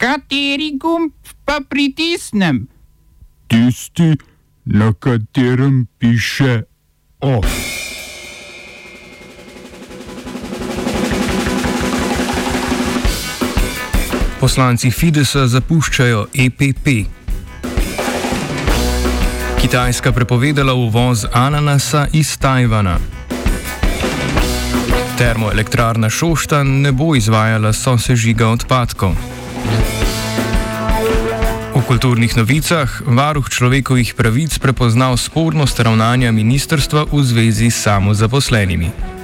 Kateri gumb pa pritisnem? Tisti, na katerem piše OF. Poslanci Fidesa zapuščajo EPP. Kitajska prepovedala uvoz ananasa iz Tajvana. Termoelektrarna Šoštan ne bo izvajala sosežiga odpadkov. V kulturnih novicah varuh človekovih pravic prepoznal spornost ravnanja ministrstva v zvezi s samozaposlenimi.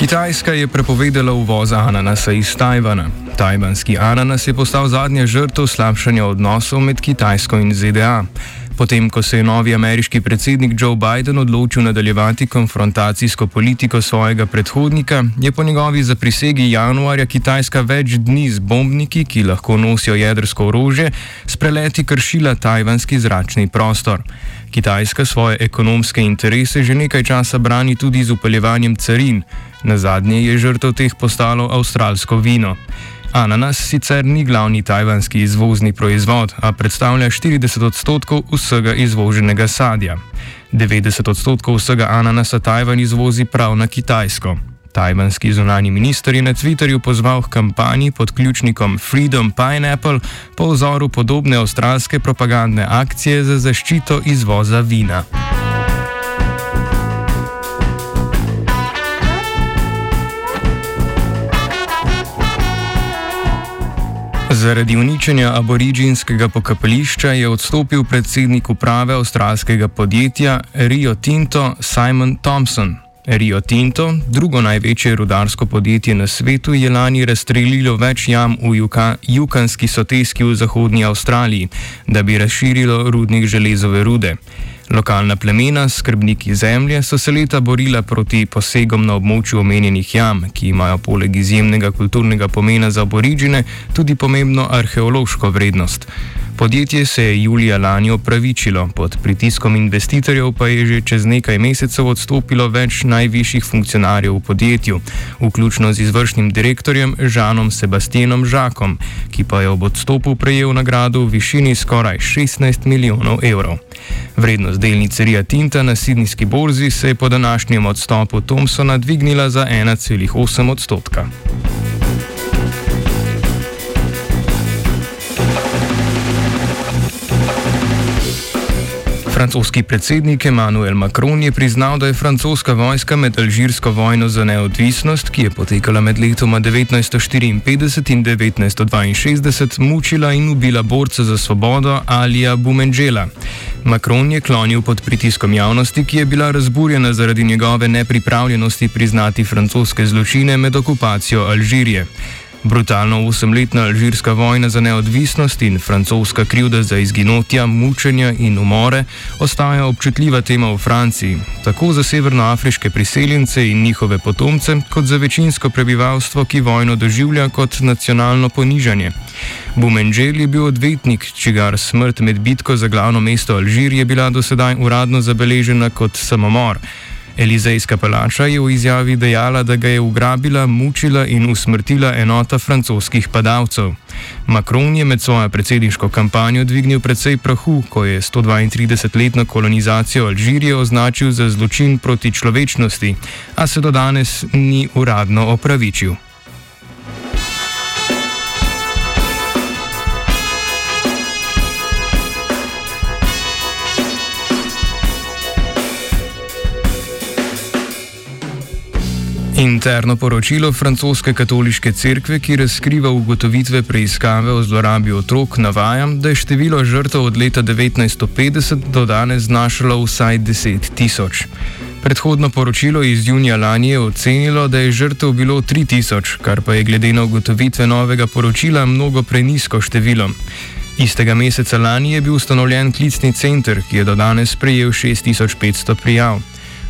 Kitajska je prepovedala uvoz ananasa iz Tajvana. Tajvanski ananas je postal zadnja žrtev slabšanja odnosov med Kitajsko in ZDA. Potem, ko se je novi ameriški predsednik Joe Biden odločil nadaljevati konfrontacijsko politiko svojega predhodnika, je po njegovi zaprisegi januarja Kitajska več dni z bombniki, ki lahko nosijo jedrsko orožje, s preleti kršila tajvanski zračni prostor. Kitajska svoje ekonomske interese že nekaj časa brani tudi z upeljevanjem carin. Na zadnje je žrtev teh postalo avstralsko vino. Ananas sicer ni glavni tajvanski izvozni proizvod, a predstavlja 40 odstotkov vsega izvoženega sadja. 90 odstotkov vsega ananasa Tajvan izvozi prav na Kitajsko. Tajvanski zunani minister je na Twitterju pozval k kampanji pod ključnikom Freedom Pineapple po vzoru podobne avstralske propagandne akcije za zaščito izvoza vina. Zaradi uničenja aboriginskega pokopališča je odstopil predsednik uprave avstralskega podjetja Rio Tinto Simon Thompson. Rio Tinto, drugo največje rudarsko podjetje na svetu, je lani razstrelilo več jam v Juka, Jukanski soteski v zahodnji Avstraliji, da bi razširilo rudnik železove rude. Lokalna plemena, skrbniki zemlje, so se leta borila proti posegom na območju omenjenih jam, ki imajo poleg izjemnega kulturnega pomena za aborižine tudi pomembno arheološko vrednost. Podjetje se je julija lani opravičilo, pod pritiskom investitorjev pa je že čez nekaj mesecev odstopilo več najvišjih funkcionarjev v podjetju, vključno z izvršnim direktorjem Žanom Sebastienom Žakom, ki pa je ob odstopu prejel nagrado v višini skoraj 16 milijonov evrov. Vrednost delnice Ria Tinta na sidnijski borzi se je po današnjem odstopu Thompsona dvignila za 1,8 odstotka. Francoski predsednik Emmanuel Macron je priznal, da je francoska vojska med Alžirsko vojno za neodvisnost, ki je potekala med letoma 1954 in 1962, mučila in ubila borca za svobodo Alija Boumenžela. Macron je klonil pod pritiskom javnosti, ki je bila razburjena zaradi njegove nepripravljenosti priznati francoske zločine med okupacijo Alžirije. Brutalno osemletna alžirska vojna za neodvisnost in francoska krivda za izginotja, mučenja in umore ostaja občutljiva tema v Franciji, tako za severnoafriške priseljence in njihove potomce, kot za večinsko prebivalstvo, ki vojno doživlja kot nacionalno ponižanje. Boumenžel je bil odvetnik, čigar smrt med bitko za glavno mesto Alžir je bila do sedaj uradno zabeležena kot samomor. Elizejska palača je v izjavi dejala, da ga je ugrabila, mučila in usmrtila enota francoskih padavcev. Macron je med svojo predsedniško kampanjo dvignil precej prahu, ko je 132-letno kolonizacijo Alžirije označil za zločin proti človečnosti, a se do danes ni uradno opravičil. Interno poročilo francoske katoliške cerkve, ki razkriva ugotovitve preiskave o zlorabi otrok, navaja, da je število žrtev od leta 1950 do danes znašalo vsaj 10 tisoč. Predhodno poročilo iz junija lani je ocenilo, da je žrtev bilo 3000, kar pa je glede na ugotovitve novega poročila mnogo prenisko število. Istega meseca lani je bil ustanovljen klicni center, ki je do danes prejel 6500 prijav.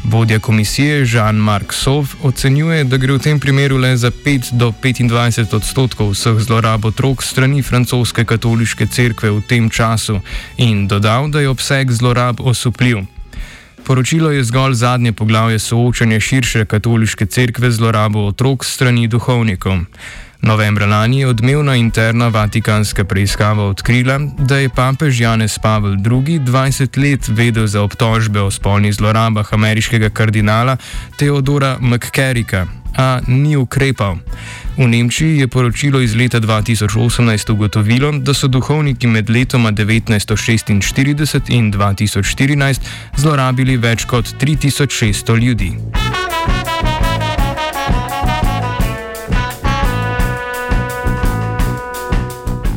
Vodja komisije Jean-Marc Sov ocenjuje, da gre v tem primeru le za 5 do 25 odstotkov vseh zlorab otrok strani francoske katoliške cerkve v tem času in dodal, da je obseg zlorab osupljiv. Poročilo je zgolj zadnje poglavje soočanja širše katoliške cerkve z zlorabo otrok strani duhovnikov. Novembra lani je odmevna interna vatikanska preiskava odkrila, da je papež Janez Pavel II 20 let vedel za obtožbe o spolnih zlorabah ameriškega kardinala Teodora McCarricka, a ni ukrepal. V Nemčiji je poročilo iz leta 2018 ugotovilo, da so duhovniki med letoma 1946 in 2014 zlorabili več kot 3600 ljudi.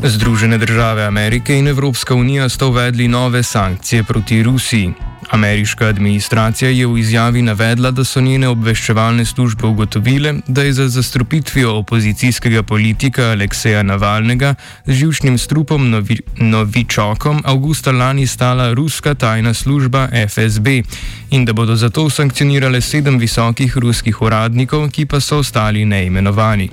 Združene države Amerike in Evropska unija sta uvedli nove sankcije proti Rusiji. Ameriška administracija je v izjavi navedla, da so njene obveščevalne službe ugotovile, da je za zastrupitvijo opozicijskega politika Alekseja Navalnega z živčnim strupom novi, Novičokom avgusta lani stala ruska tajna služba FSB in da bodo zato sankcionirale sedem visokih ruskih uradnikov, ki pa so ostali neimenovani.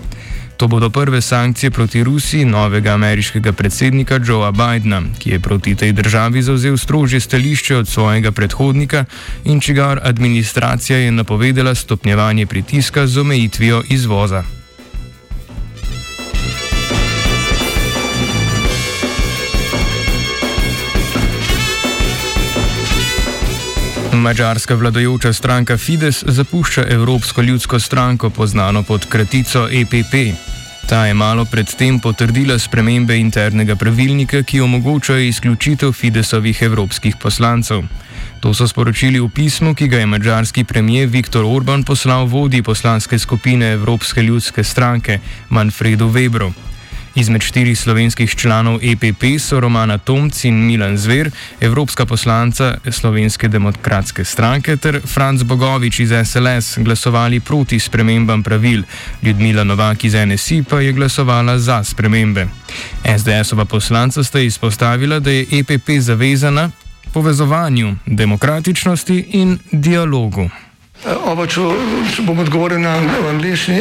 To bodo prve sankcije proti Rusiji novega ameriškega predsednika Joea Bidna, ki je proti tej državi zauzel strožje stališče od svojega predhodnika in čigar administracija je napovedala stopnjevanje pritiska z omejitvijo izvoza. Mačarska vladajoča stranka Fides zapušča Evropsko ljudsko stranko, poznano pod kratico EPP. Ta je malo predtem potrdila spremembe internega pravilnika, ki omogočajo izključitev Fidesovih evropskih poslancev. To so sporočili v pismu, ki ga je mačarski premijer Viktor Orban poslal vodji poslanske skupine Evropske ljudske stranke Manfredu Webru. Izmed štirih slovenskih članov EPP so Romana Tomc in Milan Zver, evropska poslanca Slovenske demokratske stranke, ter Franz Bogovič iz SLS glasovali proti spremembam pravil. Ljudmila Novak iz NSI pa je glasovala za spremembe. SDS-ova poslanca sta izpostavila, da je EPP zavezana povezovanju, demokratičnosti in dialogu. Oba, če, če bom odgovoril na angliški.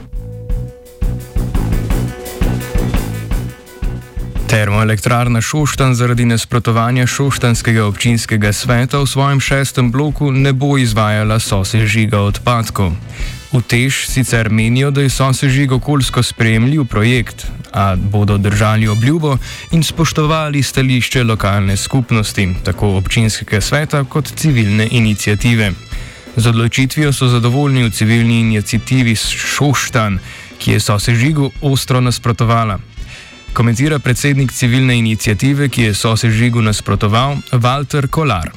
Termoelektrarna Šoštan zaradi nasprotovanja Šoštanskega občinskega sveta v svojem šestem bloku ne bo izvajala sosežiga odpadkov. V tež sicer menijo, da je sosežig okoljsko sprejemljiv projekt, a bodo držali obljubo in spoštovali stališče lokalne skupnosti, tako občinskega sveta kot civilne inicijative. Z odločitvijo so zadovoljni v civilni inicijativi Šoštan, ki je sosežigu ostro nasprotovala komentira predsednik civilne inicijative, ki je sosežigu nasprotoval, Walter Kolar.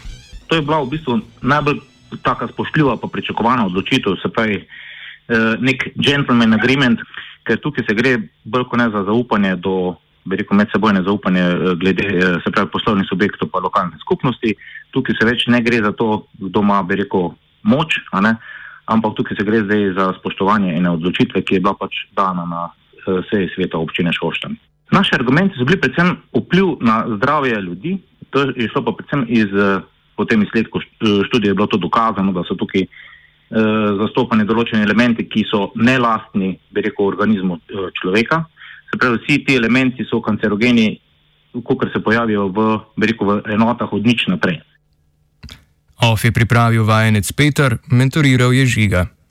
To je bila v bistvu najbolj taka spoštljiva pa pričakovana odločitev, se pravi eh, nek gentleman agreement, ker tukaj se gre bolj kot ne za zaupanje do, bi rekel, medsebojne zaupanje eh, glede, eh, se pravi, poslovnih subjektov pa lokalne skupnosti. Tukaj se več ne gre za to, kdo ima, bi rekel, moč, ampak tukaj se gre zdaj za spoštovanje ene odločitve, ki je bila pač dana na seji sveta občine Šoštan. Naši argumenti so bili predvsem vpliv na zdravje ljudi, to je šlo pa predvsem iz eh, potem izsledkov eh, študije, je bilo to dokazano, da so tukaj eh, zastopani določeni elementi, ki so nelastni, bi rekel, organizmu eh, človeka. Se pravi, vsi ti elementi so kancerogeni, kot se pojavijo v, bi rekel, v enotah od nič naprej. OF je pripravil vajenec Peter, mentoriral je žiga.